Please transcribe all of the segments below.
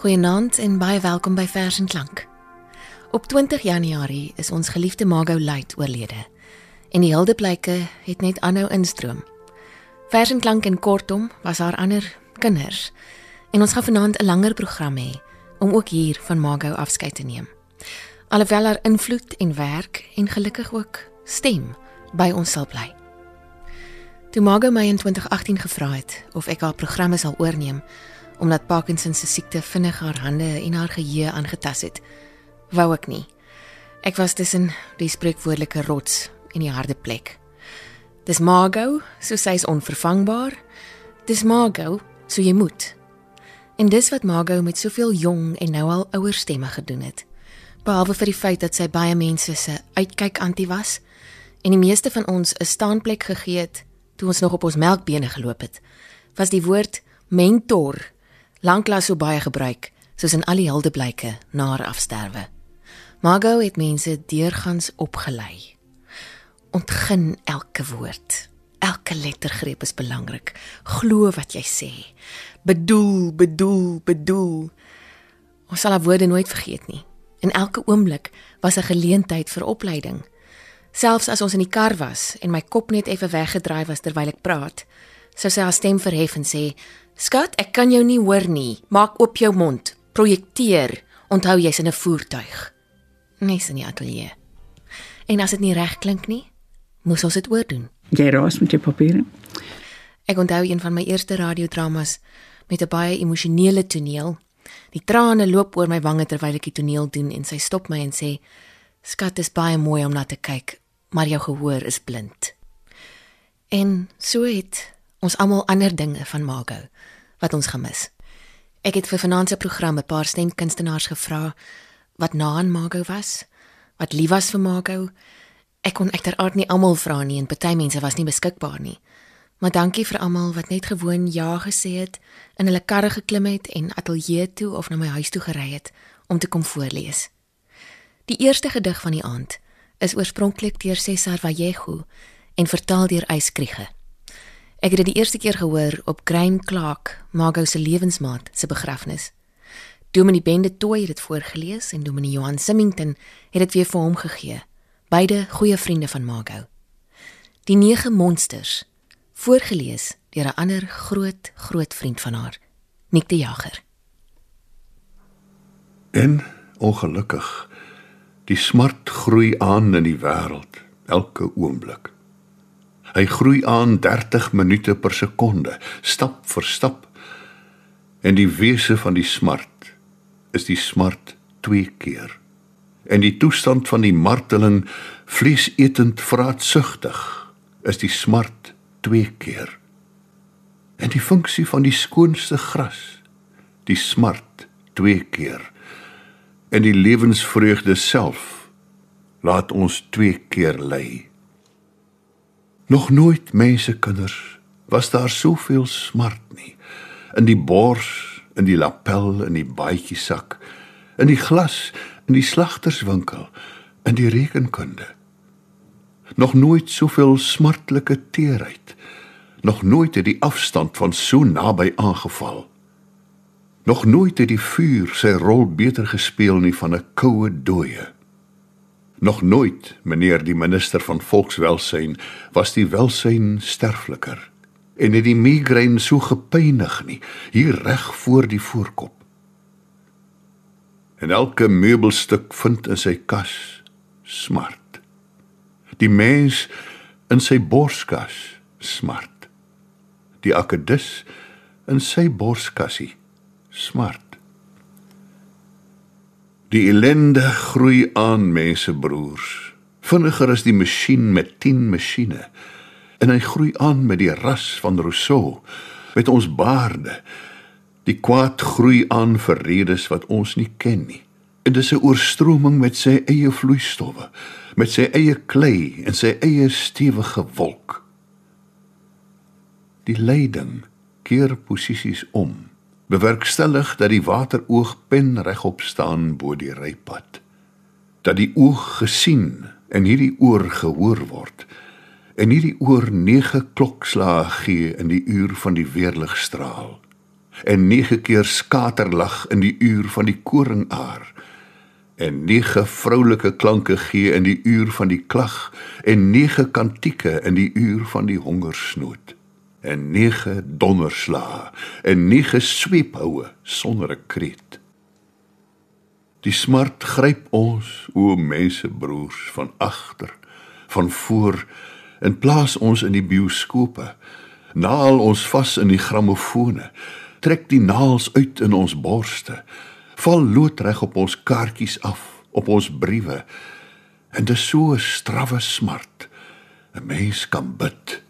Goeienaand en baie welkom by Vers en Klank. Op 20 Januarie is ons geliefde Margot Luit oorlede. En die huldeplyke het net aanhou instroom. Vers en Klank en kortom was haar ander kinders. En ons gaan vanaand 'n langer program hê om ook hier van Margot afskeid te neem. Alhoewel haar invloed en werk en gelukkig ook stem by ons sal bly. Toe Margot my in 2018 gevra het of ek haar programme sal oorneem, omdat Parkinson se siekte vinnig haar hande en haar geheue aangetas het. Wou ek nie. Ek was tussen die spreekwoordelike rots en die harde plek. Dis Margot, so sy is onvervangbaar. Dis Margot, so jy moet. En dis wat Margot met soveel jong en nou al ouer stemme gedoen het. Behalwe vir die feit dat sy baie mense se uitkyk anti was en die meeste van ons 'n staanplek gegee het toe ons nog op ons melkbene geloop het, was die woord mentor lanklaas so baie gebruik soos in al die heldeblyke na haar afsterwe. Margot het mense deurgangs opgelei. Ontgin elke woord. Elke lettergreep is belangrik. Glo wat jy sê. Bedoel, bedoel, bedoel. Ons sal haar woorde nooit vergeet nie. In elke oomblik was 'n geleentheid vir opleiding. Selfs as ons in die kar was en my kop net effe weggedraai was terwyl ek praat, sou sy haar stem verhef en sê: Skat, ek kan jou nie hoor nie. Maak oop jou mond. Projekteer. Onthou jy's in 'n voertuig. Nes in die ateljee. En as dit nie reg klink nie, moes ons dit oordoen. Jy raas met jou papiere. Ek onthou een van my eerste radiodramas met 'n baie emosionele toneel. Die trane loop oor my wange terwyl ek die toneel doen en sy stop my en sê: "Skat, dit is baie mooi om na te kyk, maar jou gehoor is blind." En so het ons almal ander dinge van Margot wat ons gemis. Ek het vir vanaand se program 'n paar stemkunstenaars gevra wat na aan Margot was, wat lief was vir Margot. Ek kon uiteraard nie almal vra nie en party mense was nie beskikbaar nie. Maar dankie vir almal wat net gewoon ja gesê het, in hulle karre geklim het en ateljee toe of na my huis toe gery het om te kom voorlees. Die eerste gedig van die aand is oorspronklik deur Cesar Vallejo en vertaal deur Eyskriege. Ek het dit die eerste keer gehoor op Graham Clark, Margot se lewensmaat se begrafnis. Dominee Bende Tooi het dit voorgeles en Dominee Johan Simington het dit weer vir hom gegee. Beide goeie vriende van Margot. Die nege monsters voorgeles deur 'n ander groot groot vriend van haar, Nick de Jager. En ongelukkig die smart groei aan in die wêreld elke oomblik. Hy groei aan 30 minute per sekonde, stap vir stap. En die wese van die smart is die smart twee keer. En die toestand van die marteling, vleesetend vraatsugtig, is die smart twee keer. En die funksie van die skoonste gras, die smart twee keer. En die lewensvreugde self laat ons twee keer ly. Nog nooit mense kinders was daar soveel smart nie. In die bors, in die lapel, in die baadjie sak, in die glas, in die slagterswinkel, in die rekenkunde. Nog nooit soveel smartlike teerheid. Nog nooit het die afstand van so naby aangeval. Nog nooit het die vuur sy rol beter gespeel nie van 'n koue dooie. Nog nooit, meneer die minister van volkswelsyn, was die welsyn sterfliker en het die migraine so gepynig nie, hier reg voor die voorkop. En elke meubelstuk vind in sy kas smart. Die mens in sy borskas smart. Die akedus in sy borskassie smart. Die ellende groei aan, mense broers. Vinniger as die masjien met 10 masjiene. En hy groei aan met die ras van Rousseau, met ons baarde. Die kwaad groei aan vir redes wat ons nie ken nie. En dis 'n oorstroming met sy eie vloeistowwe, met sy eie klei en sy eie stewige wolk. Die leiding keer posisies om bewerkstellig dat die wateroog pen regop staan bo die rypad. Dat die oog gesien en hierdie oor gehoor word. En hierdie oor nege klokslae gee in die uur van die weerligstraal. En nege keer skaterlag in die uur van die koringaar. En nege vroulike klanke gee in die uur van die klag. En nege kantieke in die uur van die hongersnood en nege donderslae en nege sweephoue sonder 'n kreet die smart gryp ons o mense broers van agter van voor en plaas ons in die bioskope naal ons vas in die gramofone trek die naals uit in ons borste val loodreg op ons kaartjies af, op ons briewe. En dit is so 'n strawwe smart. 'n Mens kan bid.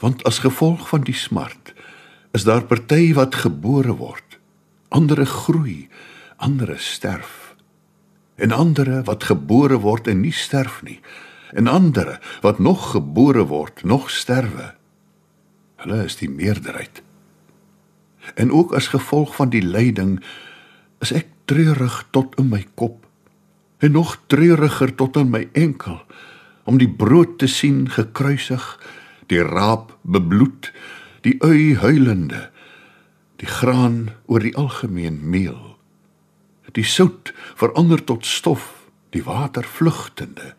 Want as gevolg van die smart is daar party wat gebore word, ander groei, ander sterf. En ander wat gebore word en nie sterf nie, en ander wat nog gebore word, nog sterwe. Hulle is die meerderheid. En ook as gevolg van die lyding is ek treurig tot in my kop en nog treuriger tot in my enkel om die brood te sien gekruisig die raap bebloed die ui huilende die graan oor die algemeen meel die sout verander tot stof die water vlugtende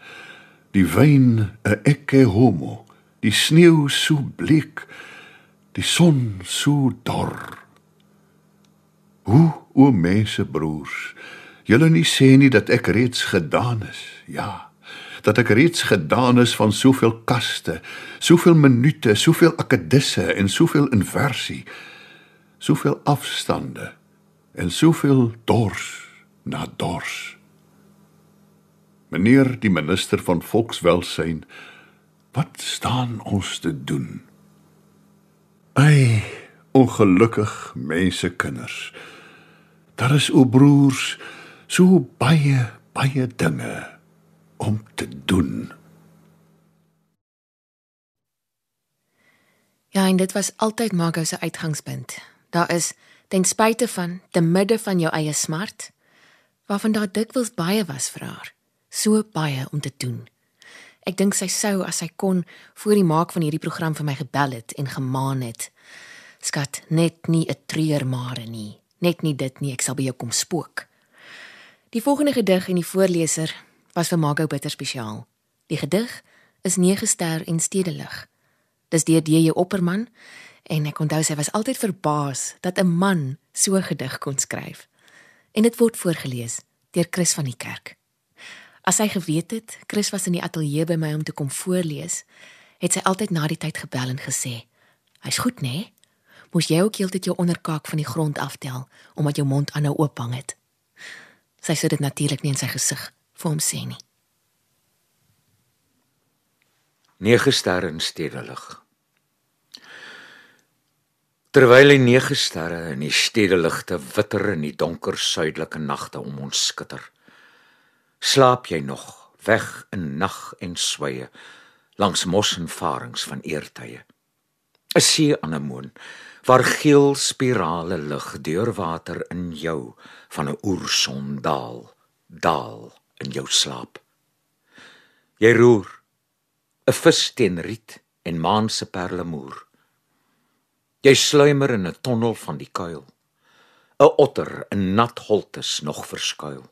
die wyn 'n ekke homo die sneeu so bleek die son so dor Hoe o mense broers, julle nie sê nie dat ek reeds gedaan is. Ja, dat ek reeds gedaan is van soveel kaste, soveel minute, soveel akedisse en soveel inversie, soveel afstande en soveel dors na dors. Meneer die minister van volkswelsyn, wat staan ons te doen? Ai, ongelukkig mense kinders. Daar is o broers so baie baie dinge om te doen. Ja, en dit was altyd Margot se uitgangspunt. Daar is ten spyte van te midde van jou eie smart waarvan daar dikwels baie was vir haar, so baie om te doen. Ek dink sy sou as sy kon voor die maak van hierdie program vir my gebel het en gemaan het. Skat, net nie 'n treur maar nie. Net nie dit nie, ek sal by jou kom spook. Die volgende gedig en die voorleser was vir Margot bitter spesiaal. Die gedig is 9 ster en stedelig. Dis deur DJ Opperman en ek onthou sy was altyd verbaas dat 'n man so gedig kon skryf. En dit word voorgeles deur Chris van die kerk. As sy geweet het Chris was in die ateljee by my om te kom voorlees, het sy altyd na die tyd gebel en gesê: "Hy's goed, né?" Nee? moes jy ook heeltyd jou onderkaak van die grond aftel omdat jou mond aanhou oop hang het. Sy sê dit natuurlik nie in sy gesig vir hom sê nie. Nege sterre in stedelig. Terwyl die nege sterre in die stedeligte witter in die donker suidelike nagte om ons skitter, slaap jy nog weg in nag en sweye langs mos en farings van eertye. 'n See anemoon waar geel spirale lig deur water in jou van 'n oerson daal daal in jou slaap. Jy roer 'n vis teen riet en maan se perlemoer jy sluimer in 'n tonnel van die kuil. 'n otter in nat holtes nog verskuil.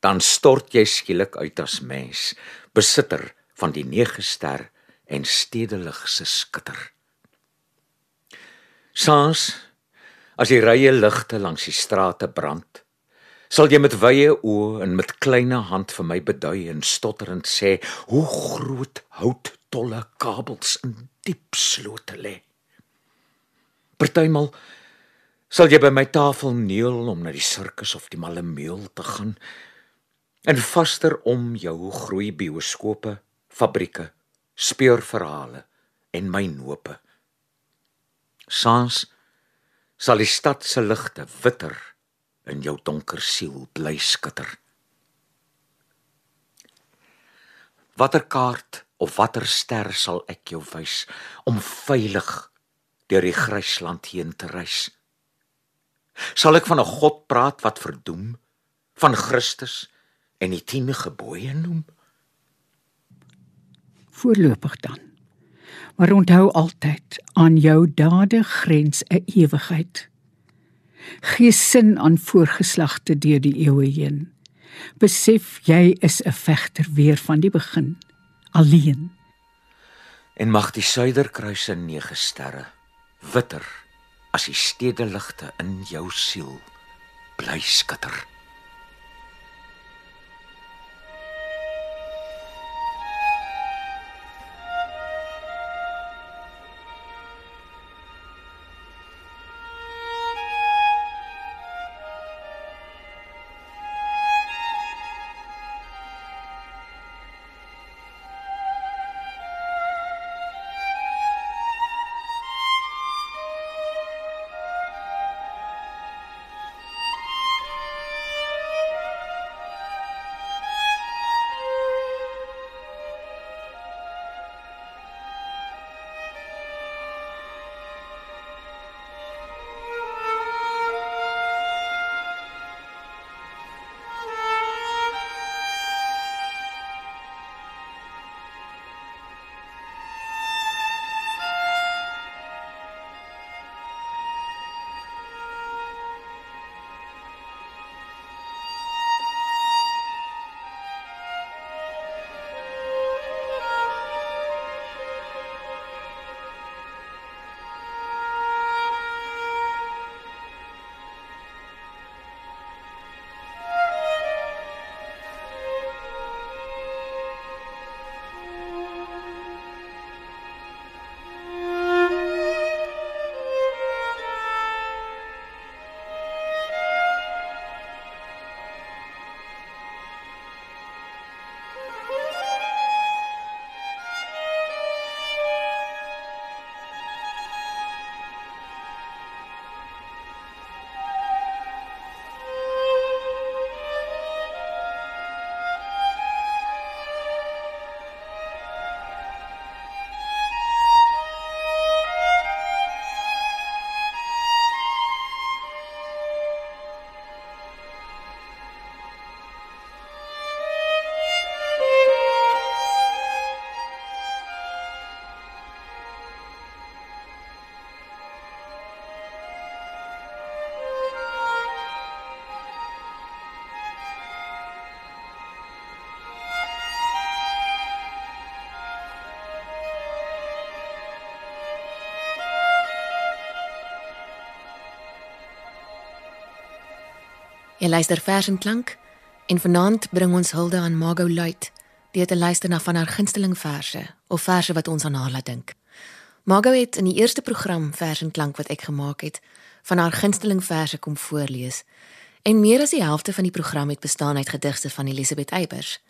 Dan stort jy skielik uit as mens besitter van die nege ster en stedelig se skitter. Saans as die rye ligte langs die strate brand, sal jy met wye oë en met kleine hand vir my bedui en stotterend sê hoe groot hout tolle kabels in diep slote lê. Partymal sal jy by my tafel neel om na die sirkus of die malemeel te gaan en vaster om jou groei bioskope, fabrieke, speurverhale en my nope. Saans sal die stad se ligte witter in jou donker siel bly skitter. Watter kaart of watter ster sal ek jou wys om veilig deur die grysland heen te reis? Sal ek van 'n God praat wat verdoem, van Christus en die 10 gebooie noem? Voorlopig dan Maar onthou altyd aan jou dade grens 'n ewigheid. Gee sin aan voorgeslagte deur die eeue heen. Besef jy is 'n vegter weer van die begin, alleen. En mag die suiderkruise nege sterre witter as die stedeligte in jou siel bly skitter. Jy luister vers en klank en vanaand bring ons hulde aan Margot Luit deur te luister na van haar gunsteling verse of verse wat ons aan haar laat dink. Margot het in die eerste program vers en klank wat ek gemaak het van haar gunsteling verse kom voorlees. En meer as die helfte van die program het bestaan uit gedigte van Elisabeth Eybers.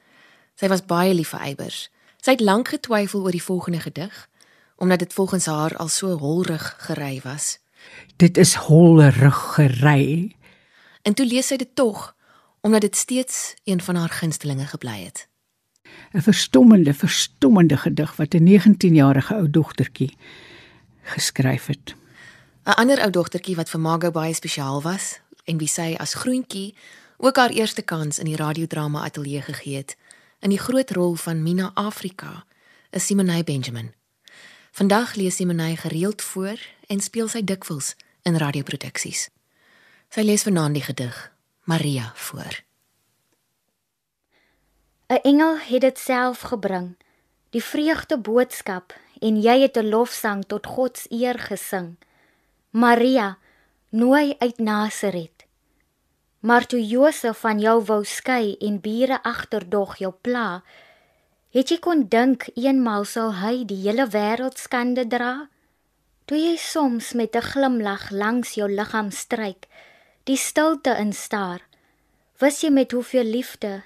Sy was baie lief vir Eybers. Sy het lank getwyfel oor die volgende gedig omdat dit volgens haar al so holrig gery was. Dit is holrig gery. En toe lees sy dit tog omdat dit steeds een van haar gunstelinge gebly het. 'n Verstommende, verstommende gedig wat 'n 19-jarige ou dogtertjie geskryf het. 'n Ander ou dogtertjie wat vir Margot baie spesiaal was en wie sy as groentjie ook haar eerste kans in die radiodrama ateljee gegee het in die groot rol van Mina Afrika, is Simonay Benjamin. Vandag lees Simonay gereeld voor en speel sy dikwels in radioproduksies. Sy lees vanaand die gedig Maria voor. 'n Engel het dit self gebring, die vreugde boodskap en jy het 'n lofsang tot God se eer gesing. Maria, nooi uit Nasaret. Maar toe Josef van jou wou skei en bure agterdog jou pla, het jy kon dink eenmal sou hy die hele wêreld skande dra? Toe jy soms met 'n glimlag langs jou liggaam stryk, die stilte instaar, wys jy met hoeveel liefde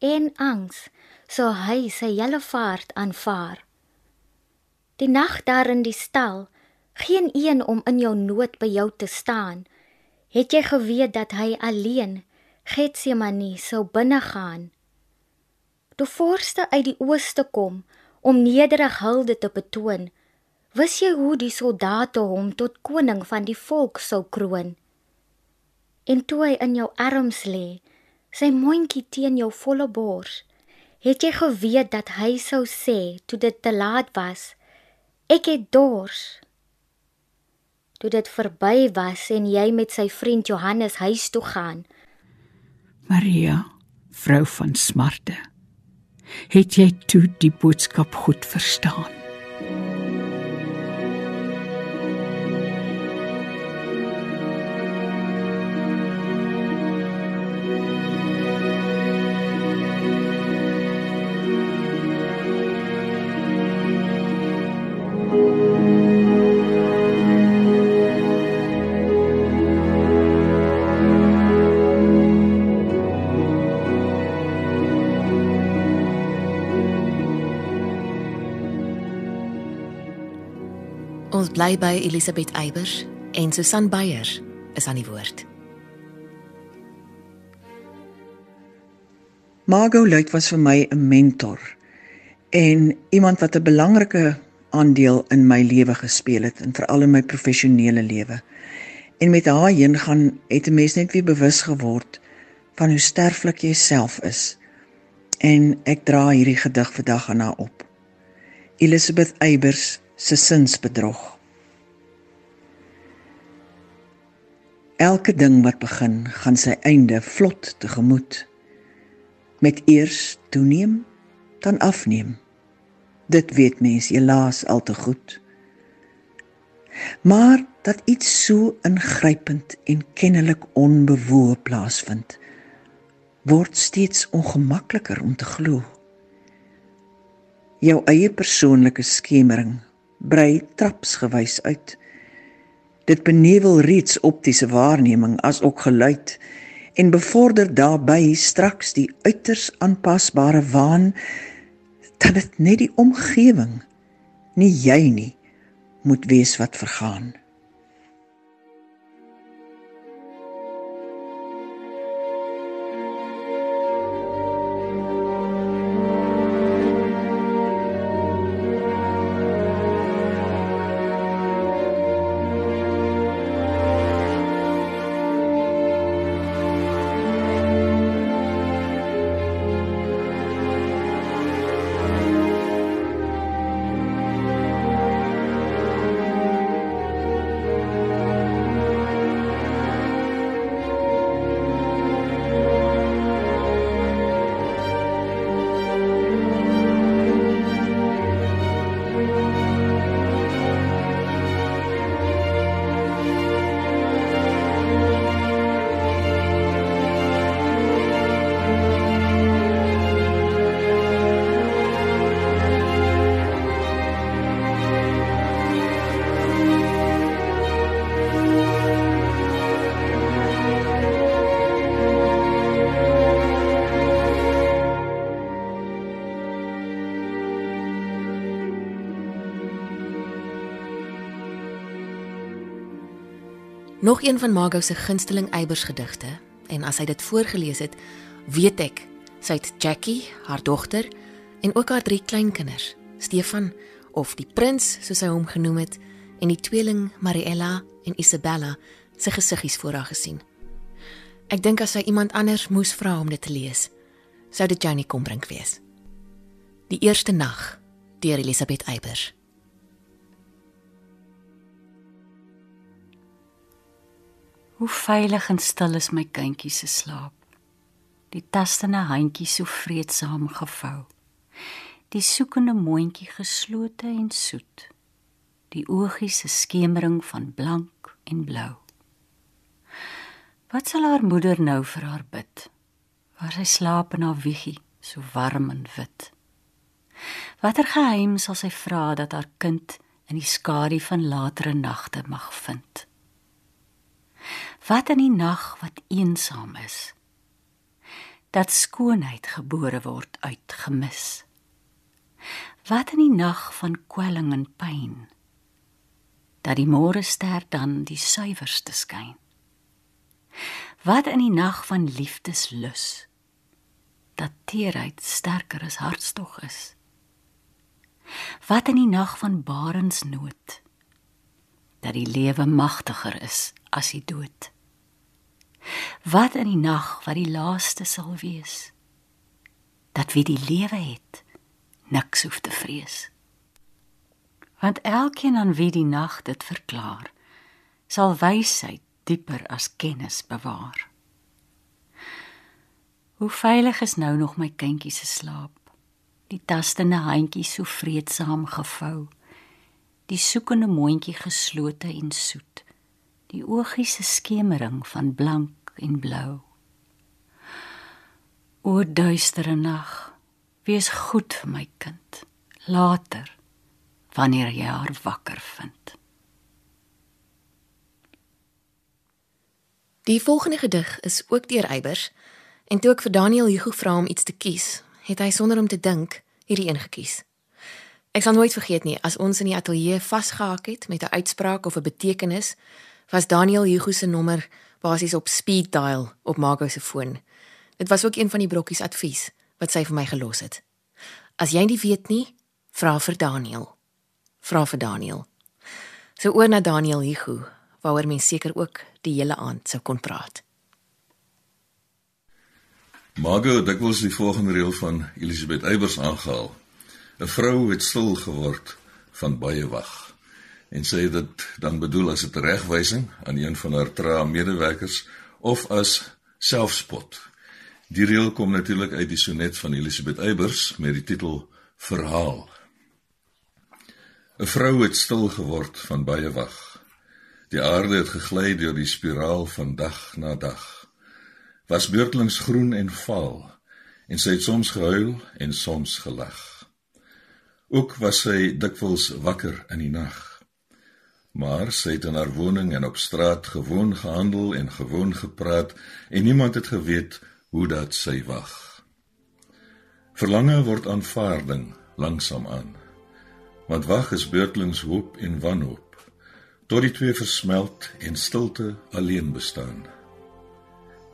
en angs sou hy sy hele vaart aanvaar. Die nag daar in die stal, geen een om in jou nood by jou te staan. Het jy geweet dat hy alleen Getsemane sou binne gaan? Toe voorste uit die ooste kom om nederig hulde te betoon, wis jy hoe die soldate hom tot koning van die volk sou kroon? En toe hy in jou arms lê, sy mondjie teen jou volle bors, het jy geweet dat hy sou sê toe dit te laat was, Ek het dors. Toe dit verby was en jy met sy vriend Johannes huis toe gaan, Maria, vrou van smarte, het jy toe die boodskap goed verstaan? Bly by Elisabeth Eybers en Susan Beyers is aan die woord. Margot Luit was vir my 'n mentor en iemand wat 'n belangrike aandeel in my lewe gespeel het en veral in my professionele lewe. En met haar heen gaan het 'n mens net weer bewus geword van hoe sterflik jy self is. En ek dra hierdie gedig vandag aan haar op. Elisabeth Eybers se sinsbedrog. Elke ding wat begin, gaan sy einde vlot tegemoet. Met eers toeneem, dan afneem. Dit weet mens helaas al te goed. Maar dat iets so ingrypend en kennelik onbewoe plaasvind, word steeds ongemakliker om te glo. Jou eie persoonlike skemering brei trapsgewys uit. Dit benevel reeds optiese waarneming as ook geluid en bevorder daarbey straks die uiters aanpasbare waan dat dit net die omgewing nie jy nie moet wees wat vergaan. Nog een van Margot se gunsteling Eybers gedigte en as hy dit voorgeles het, weet ek sy het Jackie, haar dogter en ook haar drie kleinkinders, Stefan of die prins soos hy hom genoem het en die tweeling Mariella en Isabella se gesiggies voor haar gesien. Ek dink as sy iemand anders moes vra om dit te lees, sou dit Janie Kombrink wees. Die eerste nag deur Elisabeth Eybers. Hoe veilig en stil is my kindjie se slaap. Die tastende handjie so vreedsaam gevou. Die soekende mondjie geslote en soet. Die oogies se skemering van blank en blou. Wat sal haar moeder nou vir haar bid? Waar sy slaap in haar wieggie, so warm en wit. Watter geheim sal sy vra dat haar kind in die skadu van latere nagte mag vind? Wat in die nag wat eensaam is, dat skoonheid gebore word uit gemis. Wat in die nag van kwelling en pyn, dat die môre ster dan die suiwerste skyn. Wat in die nag van liefdeslus, dat teerheid sterker as hartstog is. Wat in die nag van barensnood, dat die lewe magtiger is as die dood. Wat in die nag wat die laaste sal wees, dat wie die lewe het, niks hoef te vrees. Want elkeen aan wie die nag dit verklaar, sal wysheid dieper as kennis bewaar. Hoe veilig is nou nog my kindjie se slaap? Die tastende handjie so vreedsaam gevou. Die soekende mondjie geslote en soet. Die oogie se skemering van blank en blou. O duistere nag, wees goed vir my kind. Later wanneer jy haar wakker vind. Die volgende gedig is ook deur Eybers en toe ek vir Daniel Hugo vra om iets te kies, het hy sonder om te dink hierdie een gekies. Ek sal nooit vergeet nie as ons in die ateljee vasgehak het met 'n uitspraak of 'n betekenis, was Daniel Hugo se nommer basies op speed dial op Margot se foon. Dit was ook een van die brokkies advies wat sy vir my gelos het. As jy nie weet nie, vra vir Daniel. Vra vir Daniel. So oor na Daniel Hugo, waaroor mens seker ook die hele aand sou kon praat. Margot het dikwels die volgende reël van Elisabeth Eybers aangehaal. 'n Vrou het stil geword van baie wag. En sê dit dan bedoel as 'n regwysing aan een van haar trae medewerkers of as selfspot. Die reël kom natuurlik uit die sonnet van Elisabeth Eybers met die titel Verhaal. 'n Vrou het stil geword van baie wag. Die aarde het gegly deur die spiraal van dag na dag was beurtelings groen en vaal en sy het soms gehuil en soms gelag. Ook was sy dikwels wakker in die nag. Maar sy het in haar woning en op straat gewoon gehandel en gewoon gepraat en niemand het geweet hoe dat sy wag. Verlange word aanvaarding langsam aan. Want wag is beurtelings hoop en wanhoop tot die twee versmelt en stilte alleen bestaan.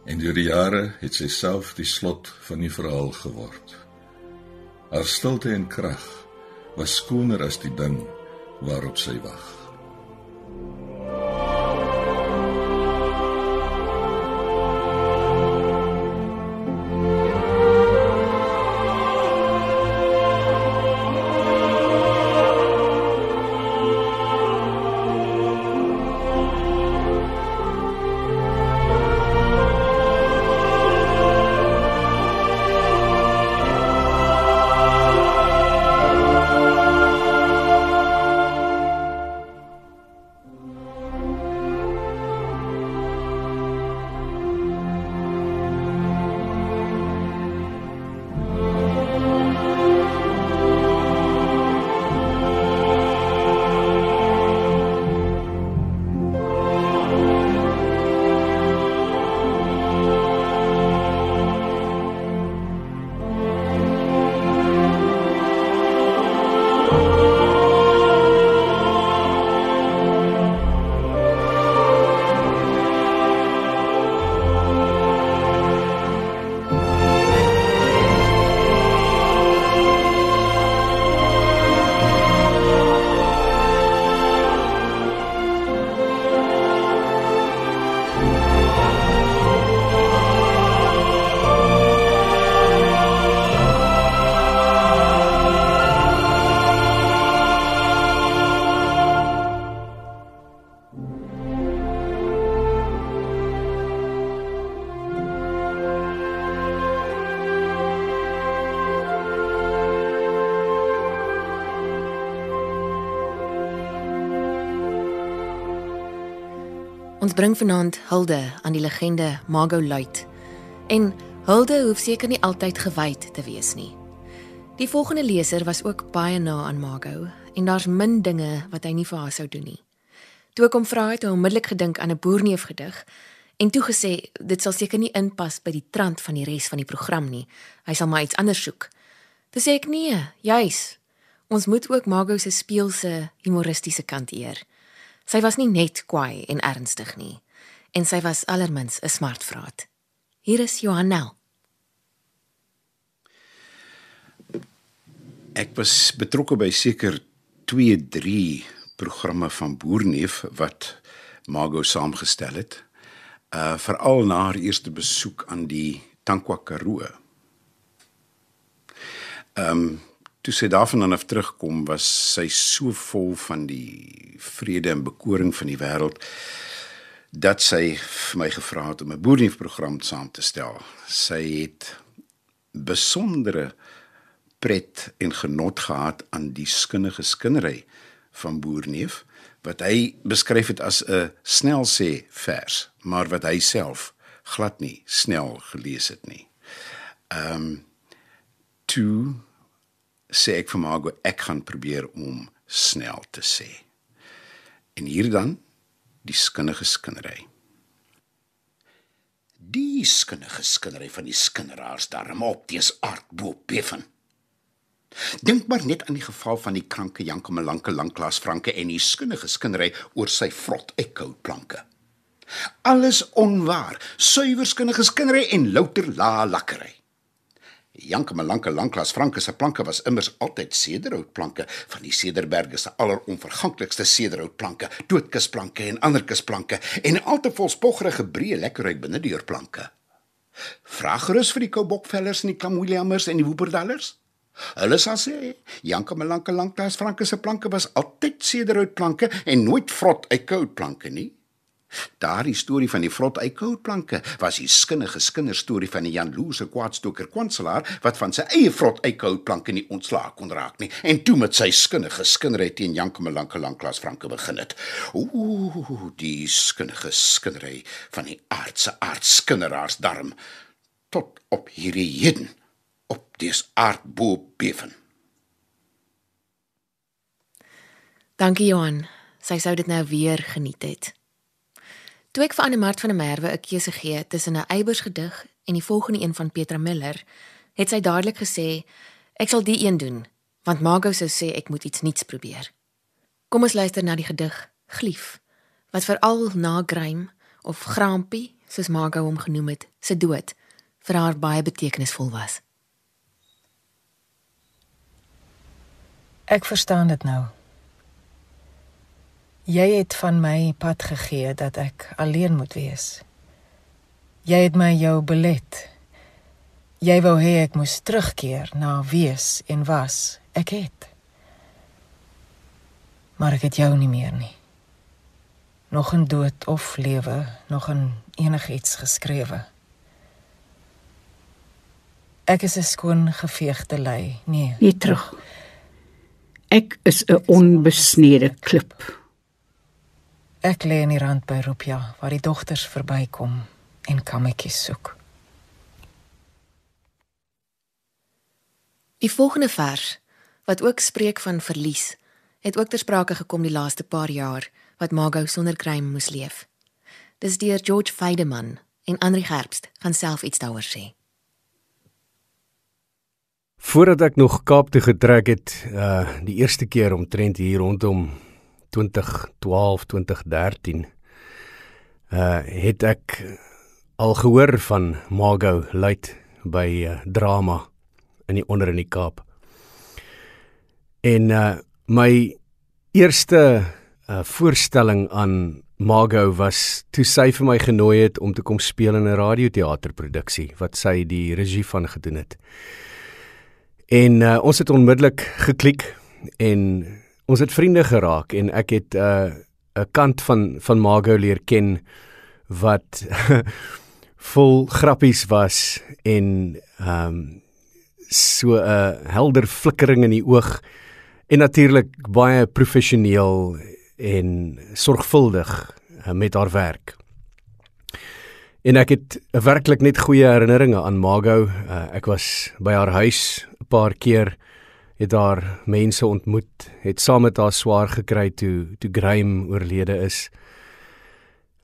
En deur die jare het sy self die slot van die verhaal geword. Haar stilte en krag was skoner as die ding waarop sy wag. Ons bring vanaand hulde aan die legende Margot Luit. En hulde hoef seker nie altyd gewyd te wees nie. Die volgende leser was ook baie na aan Margot en daar's min dinge wat hy nie vir haar sou doen nie. Toe ek hom vra het, het hy onmiddellik gedink aan 'n boerneef gedig en toe gesê dit sal seker nie inpas by die trant van die res van die program nie. Hy sal maar iets anders soek. Toe sê ek nee, juis. Ons moet ook Margot se speelse humoristiese kant eer. Sy was nie net kwaai en ernstig nie, en sy was allermins 'n smartvraat. Hier is Johanel. Ek was betrokke by seker 2, 3 programme van Boerneef wat Margot saamgestel het. Uh veral na haar eerste besoek aan die Tankwa Karoo. Ehm um, toe sy daarvan af terugkom, was sy so vol van die vrede en bekoring van die wêreld dat sy vir my gevra het om 'n boerdienprogram saam te stel. Sy het besondere pret en genot gehad aan die skinnige skinnery van Boerneef wat hy beskryf het as 'n snel sê vers, maar wat hy self glad nie snel gelees het nie. Ehm um, sê ek vir Margo ek gaan probeer om snel te sê. En hier dan die skinnige skinnery. Die skinnige skinnery van die skinneraars daarom op tees aard bo beffen. Dink maar net aan die geval van die kranke Janke Melanke lanklaas Franke en die skinnige skinnery oor sy vrot ekkoutplanke. Alles onwaar, suiwer skinnige skinnery en louter la lakkery. Janke Melanke lanklaas Franke se planke was immers altyd sederhoutplanke van die Sederberge se alleronverganklikste sederhoutplanke, doodkusplanke en ander kusplanke en altevol spoggerige breë lekkerheid binne deurplanke. Vra gerus vir die Koubokvellers en die Klamwilliamers en die Woeperdallers. Hulle sal sê Janke Melanke lanklaas Franke se planke was altyd sederhoutplanke en nooit vrot eikoutplanke nie. Daardie storie van die vrot eikoutplanke was die skinnige skinderstorie van die Jan Loose kwaadstoker kwanselaar wat van sy eie vrot eikoutplanke nie ontslaak kon raak nie en toe met sy skinnige skinnery teen Janke Melanke lanklaas Franke begin het. Ooh, die skinnige skinnery van die aardse aardskinneraars darm tot op hierdie heden op dis aardbo beven. Dankie Johan. Sy sou dit nou weer geniet het. Toe ek vir Anne Mart van der Merwe 'n keuse gee tussen 'n Eybers gedig en die volgende een van Petra Miller, het sy dadelik gesê ek sal die een doen, want Margot sou sê ek moet iets nuuts probeer. Kom ons luister na die gedig Glief, wat veral na Grym of Grampie, soos Margot hom genoem het, se dood vir haar baie betekenisvol was. Ek verstaan dit nou. Jy het van my pad gegee dat ek alleen moet wees. Jy het my jou belet. Jy wou hê ek moes terugkeer na wees en was. Ek het. Maar ek het jou nie meer nie. Nog 'n dood of lewe, nog 'n enigiets geskrewe. Ek is 'n skoon geveegde lei. Nee, Nie terug. Ek is 'n onbesnede klip. Ek lê in die rand by Rupia waar die dogters verbykom en kammetjies soek. Die volgende vers, wat ook spreek van verlies, het ook ter sprake gekom die laaste paar jaar wat Margot sonder krym moes leef. Dis deur George Feideman en Andri Gerbst gaan self iets daaroor sê. Voordat ek nog Kaap toe getrek het, uh die eerste keer omtrent hier rondom 2012, 2013, uh het ek al gehoor van Margot Luit by uh, drama in die onder in die Kaap. En uh my eerste uh voorstelling aan Margot was toe sy vir my genooi het om te kom speel in 'n radioteaterproduksie wat sy die regie van gedoen het. En uh, ons het onmiddellik geklik en ons het vriende geraak en ek het 'n uh, 'n kant van van Margot leer ken wat vol grappies was en ehm um, so 'n uh, helder flikkering in die oog en natuurlik baie professioneel en sorgvuldig uh, met haar werk. En ek het werklik net goeie herinneringe aan Margot. Uh, ek was by haar huis 'n paar keer het daar mense ontmoet, het saam met haar swaar gekry toe toe Graham oorlede is.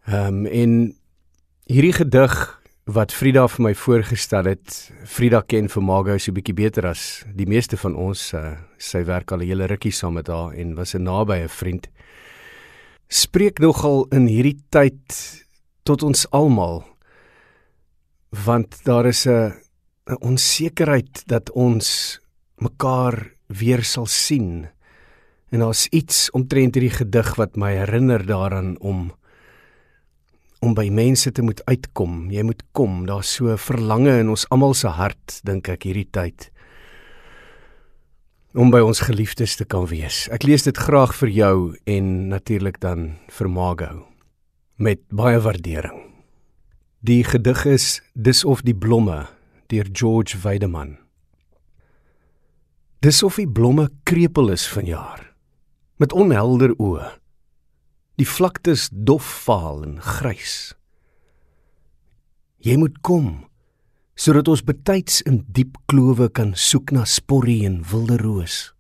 Ehm um, en hierdie gedig wat Frida vir my voorgestel het, Frida ken vir Margot so 'n bietjie beter as die meeste van ons. Uh, sy werk al 'n hele rukkie saam met haar en was 'n nabye vriend. Spreek nogal in hierdie tyd tot ons almal want daar is 'n onsekerheid dat ons mekaar weer sal sien. En daar's iets omtrent hierdie gedig wat my herinner daaraan om om by mense te moet uitkom. Jy moet kom. Daar's so 'n verlange in ons almal se hart, dink ek hierdie tyd. om by ons geliefdes te kan wees. Ek lees dit graag vir jou en natuurlik dan vir Margot met baie waardering. Die gedig is Dis of die blomme deur George Weideman. Dis of die blomme krepeel is vanjaar met onhelder oë. Die vlaktes dof vaal en grys. Jy moet kom sodat ons betyds in diep klowe kan soek na sporrie en wilde roos.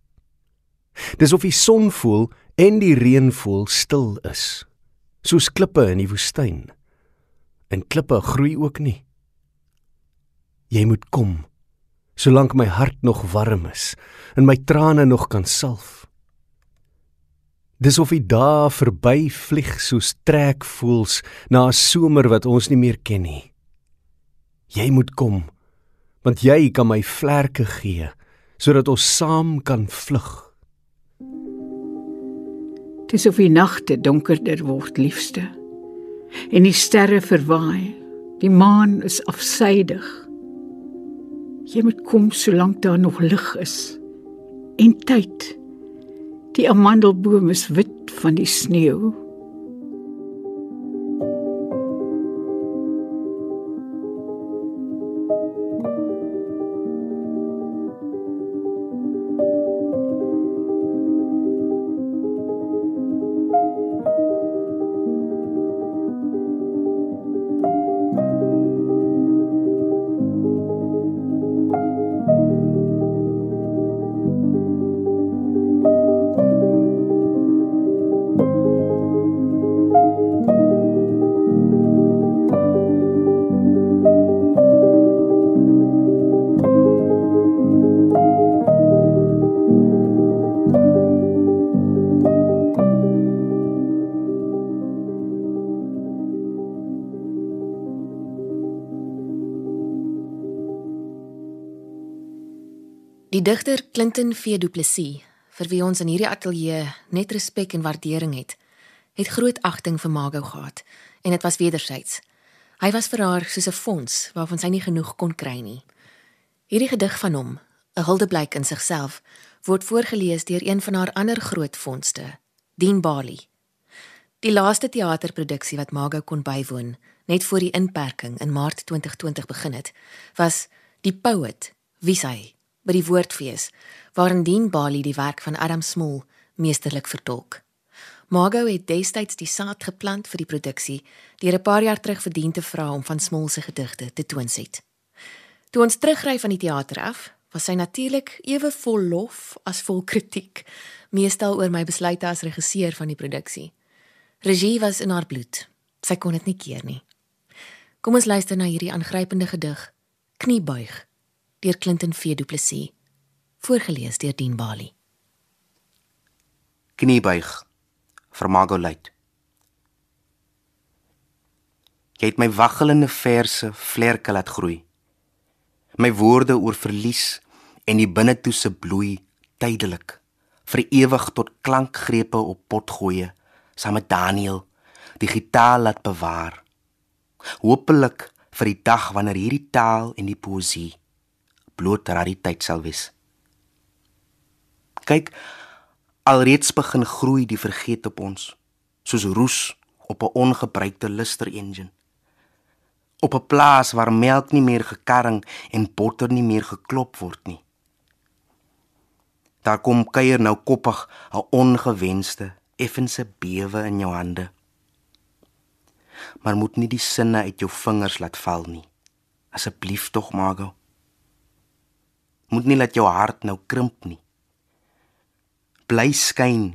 Dis of die son voel en die reën voel stil is, soos klippe in die woestyn. En klippe groei ook nie. Jy moet kom solank my hart nog warm is en my trane nog kan salf. Dis of die dae verby vlieg soos trekvoels na 'n somer wat ons nie meer ken nie. Jy moet kom want jy kan my vlerke gee sodat ons saam kan vlug. Dis of die nagte donkerder word, liefste. En die sterre verwaai. Die maan is afsydig. Jy moet kom solank daar nog lig is. En tyd. Die amandelboom is wit van die sneeu. Die digter Clinton V Du Plessis, vir wie ons in hierdie ateljee net respek en waardering het, het groot agting vir Margot gehad en dit was wederzijds. Hy was vir haar soos 'n fonds waarvan sy nie genoeg kon kry nie. Hierdie gedig van hom, 'n huldeblyk in sigself, word voorgeles deur een van haar ander groot vondste, Dean Bali. Die laaste teaterproduksie wat Margot kon bywoon, net voor die inperking in Maart 2020 begin het, was Die Poet, wie sy by die woordfees waarin Dean Bali die werk van Adam Small meesterlik vertolk. Margot het destyds die saad geplant vir die produksie deur 'n paar jaar terug verdien te vra om van Small se gedigte te toonset. Toe ons terugry van die teater af, was sy natuurlik ewe vol lof as vol kritiek, meestal oor my besluite as regisseur van die produksie. Regie was in haar bloed. Sy kon dit nie keer nie. Kom ons luister na hierdie aangrypende gedig, Kniebuig deur Clinton V. Du Plessis voorgeles deur Dean Bali. Kniebuig vir Margot Luit Jy het my waggelende verse vlerke laat groei. My woorde oor verlies en die binnetoese bloei tydelik vir ewig tot klankgrepe op pot gooi saam met Daniel die gitaar laat bewaar. Hopelik vir die dag wanneer hierdie taal en die poesie bloot rariteit sal wees. Kyk, alreeds begin groei die vergeet op ons, soos roes op 'n ongebruikte luster engine. Op 'n plaas waar melk nie meer gekarring en botter nie meer geklop word nie. Daar kom kuier nou koppig 'n ongewenste, effense bewe in jou hande. Maar moet nie die sinne uit jou vingers laat val nie. Asseblief tog, Margot moet nie laat jou hart nou krimp nie. Bly skyn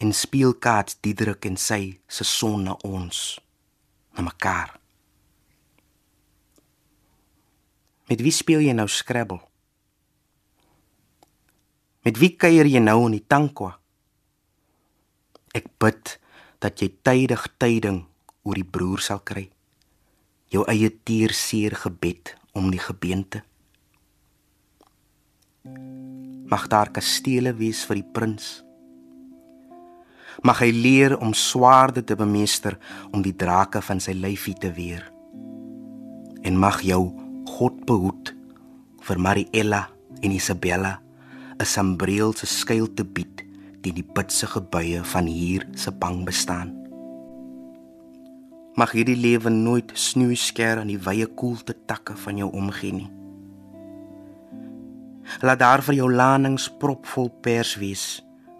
en speel kaart Diederik en sy se son na ons na mekaar. Met wie speel jy nou Scrabble? Met wie kuier jy nou in die tankwa? Ek bid dat jy tydig tyding oor die broer sal kry. Jou eie teerseer gebed om die gebeente. Mag daar kastele wees vir die prins. Mag hy leer om swaarde te bemeester om die drake van sy lyfie te weer. En mag jou God behoed vir Mariella en Isabella 'n sambreel se skuil te bied teen die bitsige buie van hier se bang bestaan. Mag hierdie lewe nooit snoeisker aan die wye koelte takke van jou omgee nie. Laat daar vir jou lanings propvol pers wees.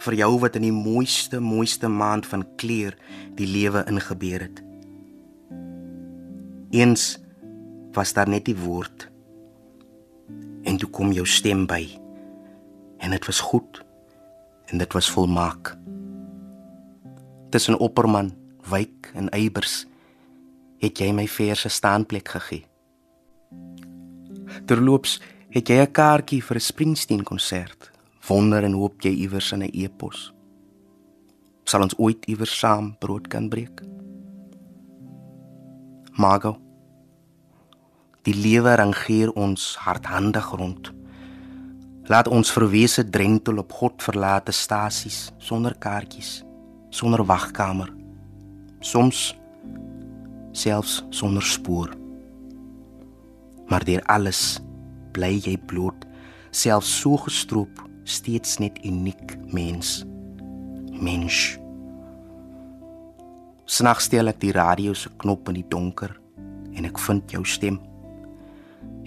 Vir jou wat in die mooiste mooiste maand van kleur die lewe ingebeur het. Eens was daar net die woord. En toe kom jou stem by. En dit was goed. En dit was volmaak. Tussen opperman wyk en eybers het jy my verse staanplek gegee. Terloops het jy 'n kaartjie vir 'n Springsteen konsert wonder en hoop jy iewers in 'n e-pos sal ons ooit iewers saam brood kan breek Margot Die lewe rangeer ons hardhandig rond. Laat ons verwese drentel op God verlate stasies sonder kaartjies, sonder wagkamer. Soms selfs sonder spoor. Maar deur alles bly jy bloot, selfs so gestroop, steeds net uniek mens. Mens. Snags steel ek die radio se knop in die donker en ek vind jou stem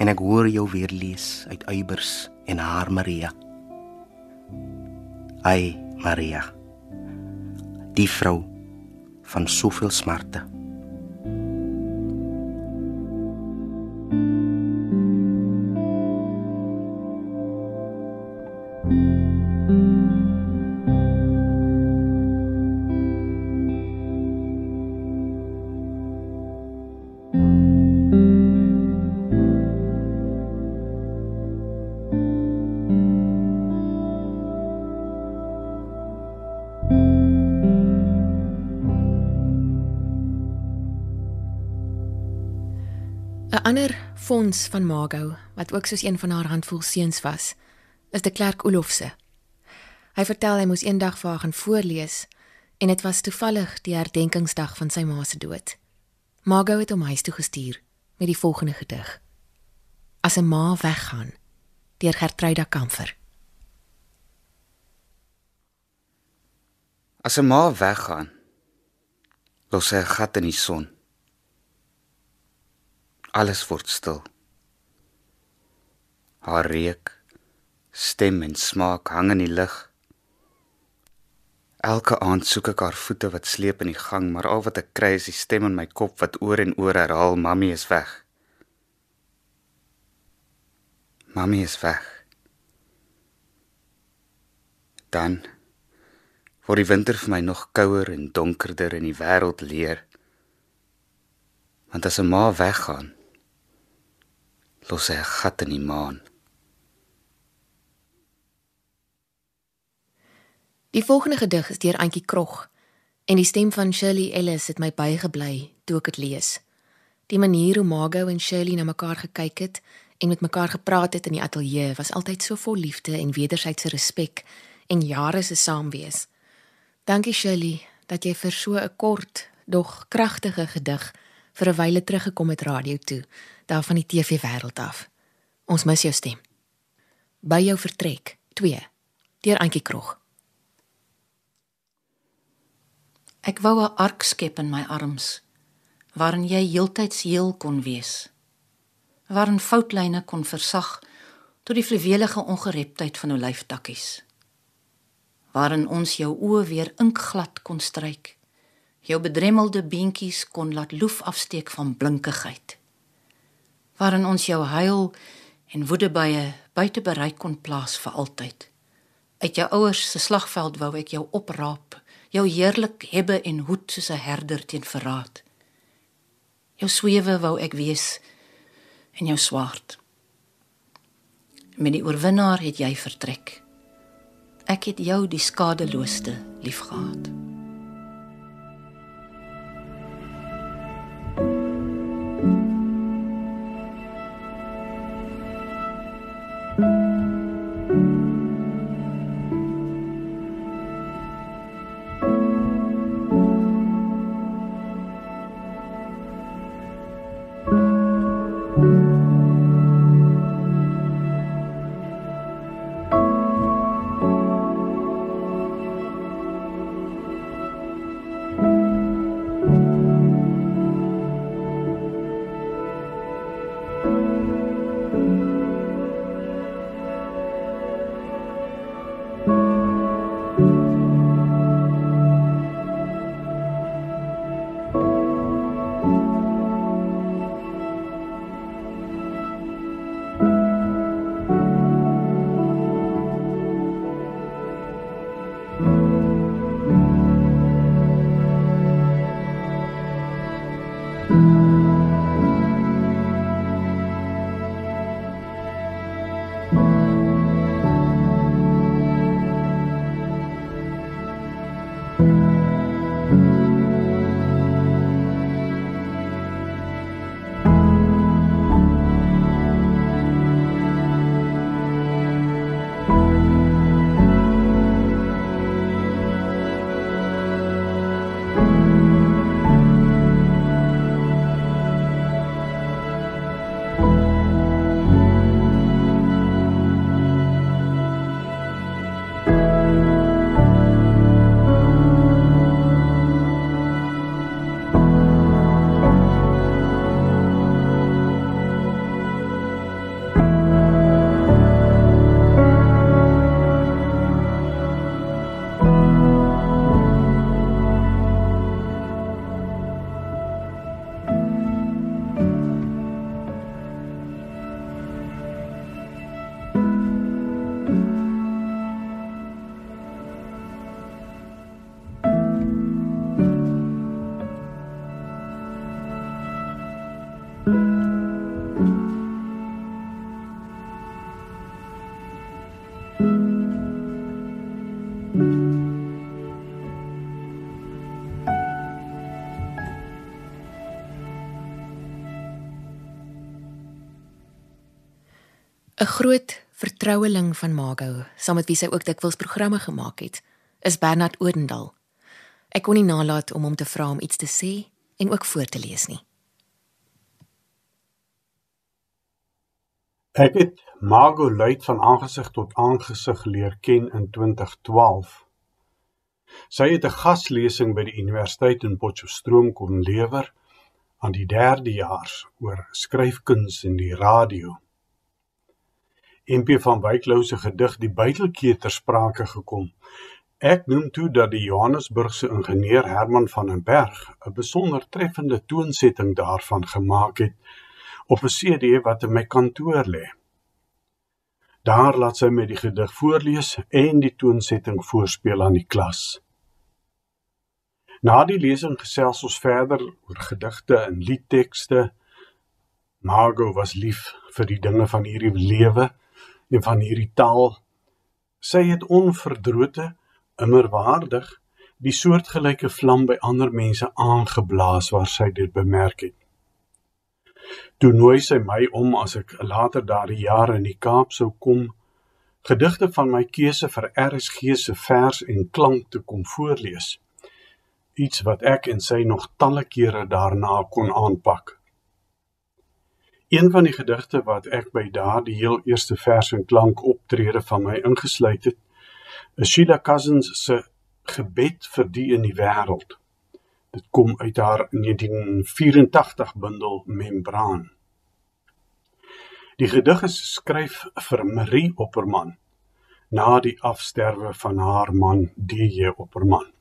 en ek hoor jou weer lees uit Eybers en haar Maria. Ai Maria. Die vrou van soveel smarte. Fonds van Margot wat ook soos een van haar handvol seuns was, is de Klerk Olofse. Hy vertel hy moes eendag vir haar gaan voorlees en dit was toevallig die herdenkingsdag van sy ma se dood. Margot het hom huis toe gestuur met die volgende gedig: As 'n ma weggaan deur Gertruida Kamfer. As 'n ma weggaan, los sy 'n gat in die son. Alles word stil. Haar reuk, stem en smaak hang in die lug. Elke aand soek ek haar voete wat sleep in die gang, maar al wat ek kry is die stem in my kop wat oor en oor herhaal: "Mamy is weg." Mamy is weg. Dan word die winter vir my nog kouer en donkerder en die wêreld leer. Want as 'n ma weggaan, los sy 'n gat in die maan. Die volgende gedig is deur Antjie Krog en die stem van Shirley Ellis het my bygebly toe ek dit lees. Die manier hoe Margot en Shirley na mekaar gekyk het en met mekaar gepraat het in die ateljee was altyd so vol liefde en wederwysige respek en jare se saamwees. Dankie Shirley dat jy vir so 'n kort, dog kragtige gedig vir 'n wyle teruggekom het radio toe, daar van die TV wêreld af. Ons mis jou stem. By jou vertrek 2 deur Antjie Krog. Ek wou 'n ark skep in my arms waarin jy heeltyds heel kon wees. Waarin foutlyne kon versag tot die fluwelige ongereptheid van jou lyftakkies. Waarin ons jou oë weer inkglad kon stryk. Jou bedremmelde beentjies kon laat loef afsteek van blinkigheid. Waarin ons jou huil en woedebuie buite bereik kon plaas vir altyd. Uit jou ouers se slagveld wou ek jou opraap jou heerlik hebbe en hoed soos 'n herder teen verraad. Jou swewe wou ek wees en jou swaard. Met die oorwinnaar het jy vertrek. Ek het jou die skadelooste liefgehad. 'n Groot vertroueling van Mago, saam met wie sy ook dikwels programme gemaak het, is Bernard Odendal. Ek kon nie nalat om hom te vra om iets te sê en ook voor te lees nie. Ek het Margo Luit van aangesig tot aangesig leer ken in 2012. Sy het 'n gaslesing by die Universiteit in Potchefstroom kon lewer aan die derdejaars oor skryfkuns in die radio. MP van Wyklou se gedig Die Buitelkeer ter sprake gekom. Ek noem toe dat die Johannesburgse ingenieur Herman van den Berg 'n besonder treffende toonsetting daarvan gemaak het op 'n CD wat in my kantoor lê. Daar laat sy my die gedig voorlees en die toonsetting voorspeel aan die klas. Na die lesing gesels ons verder oor gedigte en liedtekste. Margot was lief vir die dinge van hierdie lewe van hierdie taal. Sy het onverdrote, immerwaardig die soortgelyke vlam by ander mense aangeblaas waar sy dit bemerk het. Toe nooi sy my om as ek later daardie jare in die Kaap sou kom, gedigte van my keuse vir RSG se vers en klank te kom voorlees. Iets wat ek en sy nog talle kere daarna kon aanpak. Een van die gedigte wat ek by daardie heel eerste vers en klank optrede van my ingesluit het, is Sheila Cousins se gebed vir die in die wêreld. Dit kom uit haar 1984 bundel Membraan. Die gedig is geskryf vir Marie Opperman na die afsterwe van haar man DJ Opperman.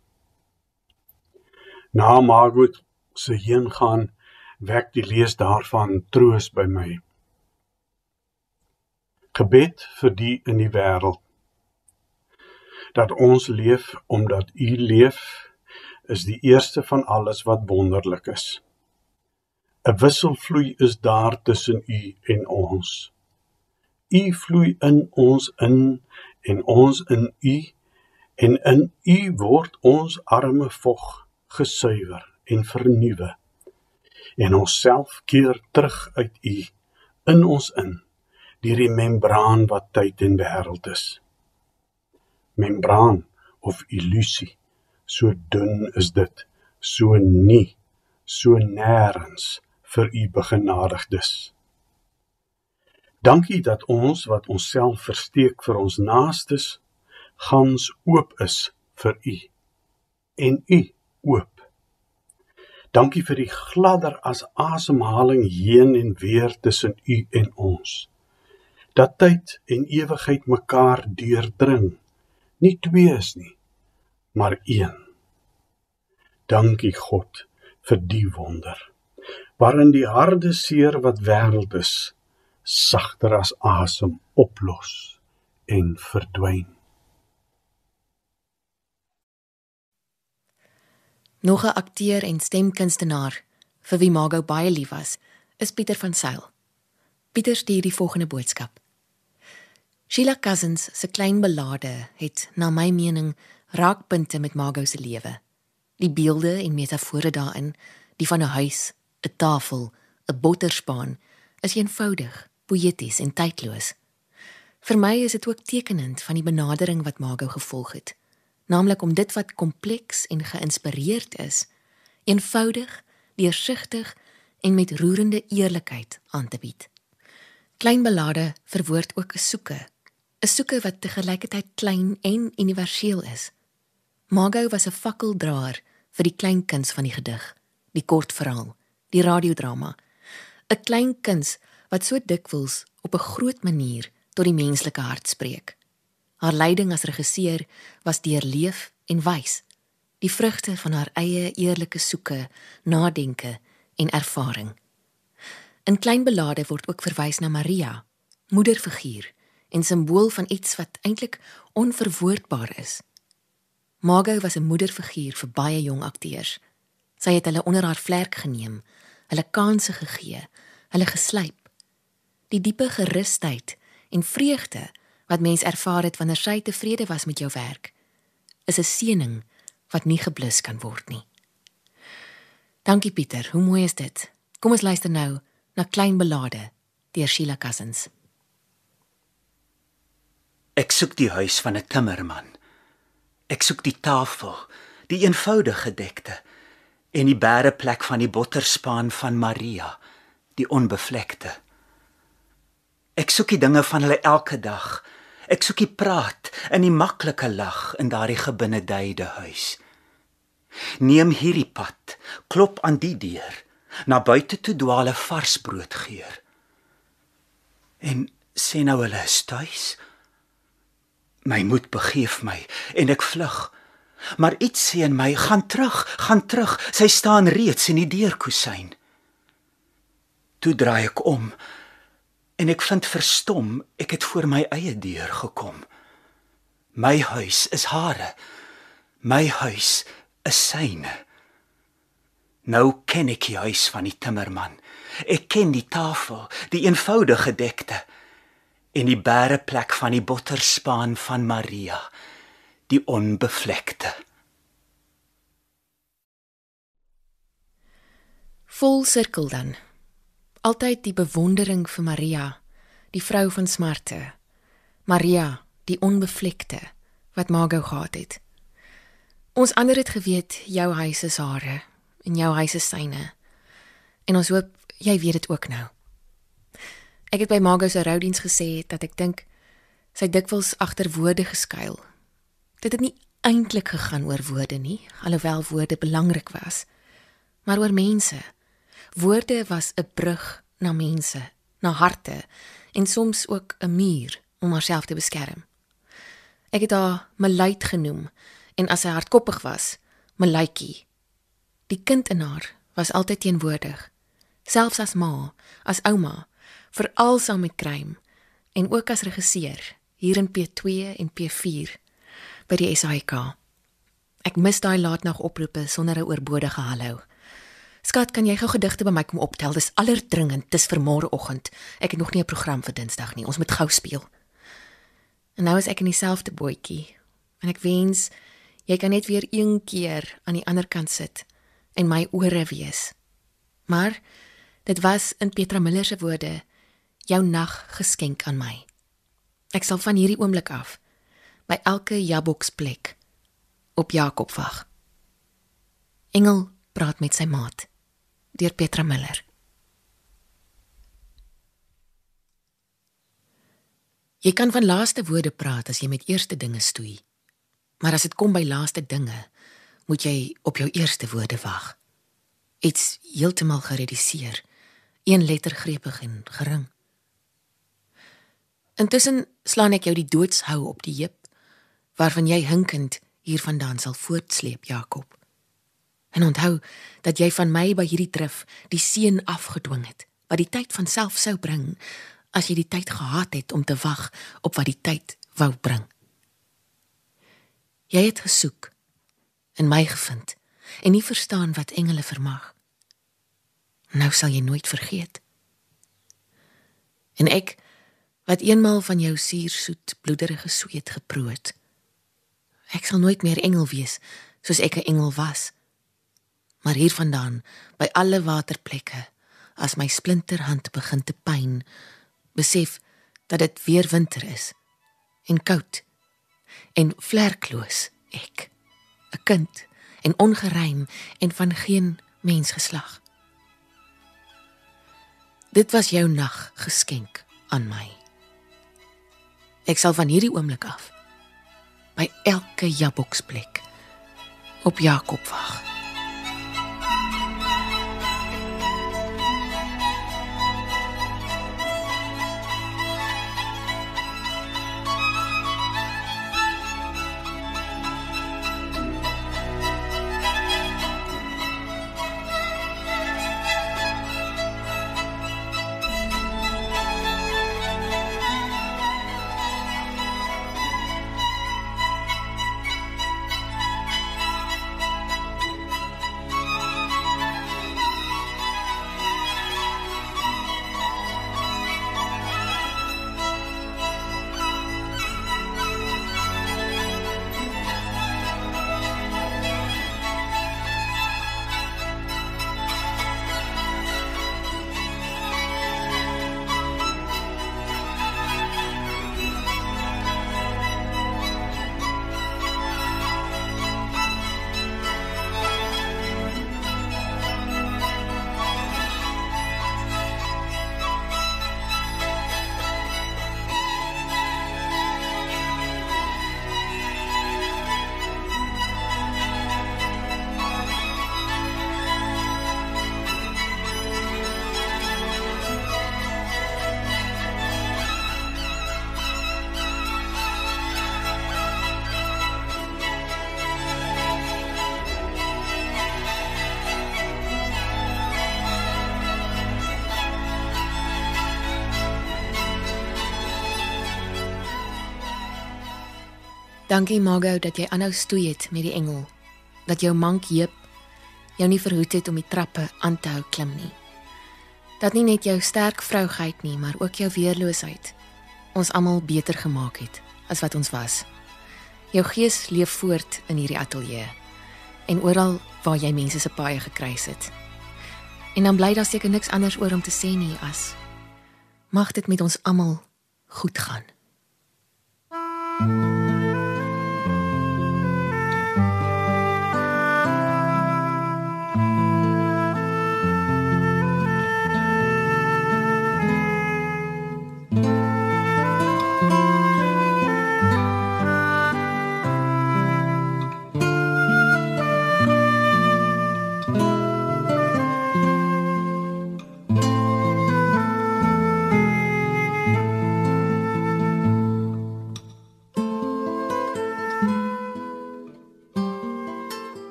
Na Margot se heengaan wek die lees daarvan troos by my. Gebed vir die in die wêreld dat ons leef omdat u leef is die eerste van alles wat wonderlik is. 'n Wisselvloei is daar tussen u en ons. U vloei in ons in en ons in u en in u word ons arme vog gesuiwer en vernuwe. En onsself keer terug uit u in ons in deur die membraan wat tyd en wêreld is. Membraan of illusie so dun is dit, so nie, so nêrens vir u begenadigdes. Dankie dat ons wat onsself versteek vir ons naastes, gans oop is vir u en u oop. Dankie vir die gladder as asemhaling heen en weer tussen u en ons. Dat tyd en ewigheid mekaar deurdring, nie twee is nie maar een. Dankie God vir die wonder. Waarin die harde seer wat wêreld is, sagter as asem oplos en verdwyn. Nog 'n akteur en stemkunstenaar vir wie Margot baie lief was, is Pieter van Sail. Pieter stuur die volgende boodskap. Sheila Cousins se klein belade het na my mening raakpunte met Margot se lewe. Die beelde en metafore daarin, die van 'n huis, 'n tafel, 'n botterspaan, is eenvoudig, poëties en tydloos. Vir my is dit ook tekenend van die benadering wat Margot gevolg het, naamlik om dit wat kompleks en geïnspireerd is, eenvoudig, deursigtig en met roerende eerlikheid aan te bied. Klein belade verwoord ook 'n soeke, 'n soeke wat te gelykertyd klein en universeel is. Margot was 'n fakkeldraer vir die klein kuns van die gedig, die kortverhaal, die radiodrama. 'n Klein kuns wat so dikwels op 'n groot manier tot die menslike hart spreek. Haar leiding as regisseur was deurleef en wys, die vrugte van haar eie eerlike soeke, nadenke en ervaring. In klein belade word ook verwys na Maria, moederfiguur en simbool van iets wat eintlik onverwoordbaar is. Margot was 'n moederfiguur vir baie jong akteurs. Sy het hulle onder haar vlerk geneem, hulle kansse gegee, hulle geslyp. Die diepe gerusheid en vreugde wat mens ervaar het wanneer sy tevrede was met jou werk, is 'n seëning wat nie geblus kan word nie. Dankie Pieter, hoe mooi is dit? Kom ons luister nou na Klein Belade deur Sheila Cousins. Ek soek die huis van 'n timmerman. Ek soek die tafel, die eenvoudige dekte en die bæreplek van die botterspaan van Maria, die onbevlekte. Ek soek die dinge van hulle elke dag. Ek soek die praat en die maklike lag in daardie gebinneduide huis. Neem hierdie pad, klop aan die deur. Na buite toe dwaal 'n vars brood geur. En sê nou hulle is tuis. My moed begeef my en ek vlug. Maar iets sê in my, gaan terug, gaan terug. Sy staan reeds in die deurkusyn. Toe draai ek om en ek vind verstom, ek het voor my eie deur gekom. My huis is hare. My huis is syne. Nou ken ek die huis van die timmerman. Ek ken die tafel, die eenvoudige dekte en die bæreplek van die botterspaan van Maria, die onbevlekte. Vol sirkel dan. Altyd die bewondering vir Maria, die vrou van smarte. Maria, die onbevlekte wat Margot gehad het. Ons ander het geweet jou huis is hare en jou huis is syne. En ons hoop jy weet dit ook nou. Ek het by Margot se roudiens gesê dat ek dink sy dikwels agter woorde geskuil. Dit het nie eintlik gegaan oor woorde nie, alhoewel woorde belangrik was, maar oor mense. Woorde was 'n brug na mense, na harte en soms ook 'n muur om haarself te beskerm. Ek het haar Meluit genoem en as sy hardkoppig was, Meluitjie. Die kind in haar was altyd teenwoordig, selfs as ma, as ouma, veral saam met Kruim en ook as regisseur hier in P2 en P4 by die SAIK. Ek mis daai laatnag oproepe sonder 'n oorbodige hallo. Skat, kan jy gou gedigte by my kom optel? Dis allerdringend, dis vir môreoggend. Ek het nog nie 'n program vir Dinsdag nie. Ons moet gou speel. En nou is ek in dieselfde bootjie. En ek wens Jy kan net weer een keer aan die ander kant sit en my ore wees. Maar dit was in Petra Miller se woorde jou nag geskenk aan my. Ek sal van hierdie oomblik af by elke jaboks plek op Jakob wag. Engel praat met sy maat deur Petra Miller. Jy kan van laaste woorde praat as jy met eerste dinge stoei. Maar as dit kom by laaste dinge, moet jy op jou eerste woorde wag. Iets heeltemal gereduseer, een letter greepig en gering. Intussen slaan ek jou die doodshou op die heup waarvan jy hinkend hiervandaan sal voortsleep, Jakob. En onthou dat jy van my by hierdie drif die seën afgedwing het, wat die tyd van self sou bring as jy die tyd gehad het om te wag op wat die tyd wou bring. Jy het gesoek en my gevind en nie verstaan wat engele vermag. Nou sal jy nooit vergeet. En ek wat eenmal van jou suursoet bloederige sweet geproot. Ek sal nooit meer engel wees soos ek 'n engel was. Maar hiervandaan by alle waterplekke as my splinterhand begin te pyn, besef dat dit weer winter is en koud en vlerkloos ek 'n kind en ongeruim en van geen mensgeslag. Dit was jou nag geskenk aan my. Ek sal van hierdie oomblik af by elke jaboksplek op Jakob wag Dankie Margot dat jy aanhou stoei het met die engel. Dat jou mank heup jou nie verhoed het om die trappe aan te hou klim nie. Dat nie net jou sterk vrouheid nie, maar ook jou weerloosheid ons almal beter gemaak het as wat ons was. Jou gees leef voort in hierdie ateljee en oral waar jy mense se paaie gekruis het. En dan bly daar seker niks anders oor om te sê nie as mag dit met ons almal goed gaan. Mm. Die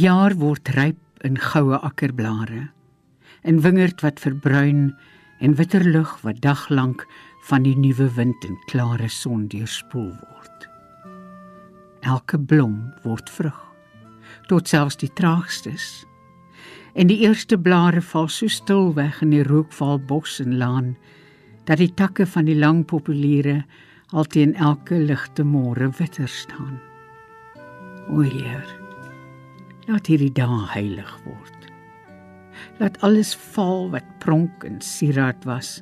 jaar word ryp in goue akkerblare. In wingerd wat verbruin en witter lug wat daglank van die nuwe wind en klare son deurspoel word. Elke blom word vrug, tot selfs die traagstes. En die eerste blare val so stil weg in die rookval bos en laan dat die takke van die lang populiere al teen elke ligte môre witter staan. O Heer, Laat hierdie dae heilig word. Laat alles val wat pronk en sieraad was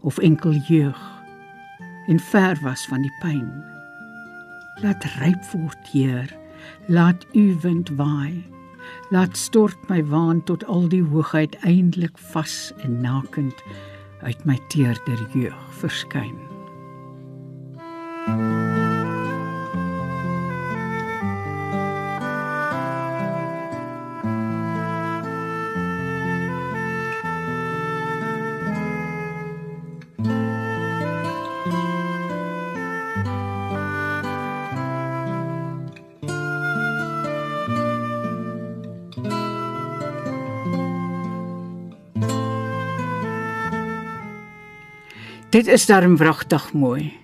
of enkel jeug en ver was van die pyn. Laat ryp word, Heer. Laat u wind waai. Laat stort my waan tot al die hoogheid eindelik vas en nakend uit my teerder jeug verskyn. thank you Dit is darm wragtig mooi.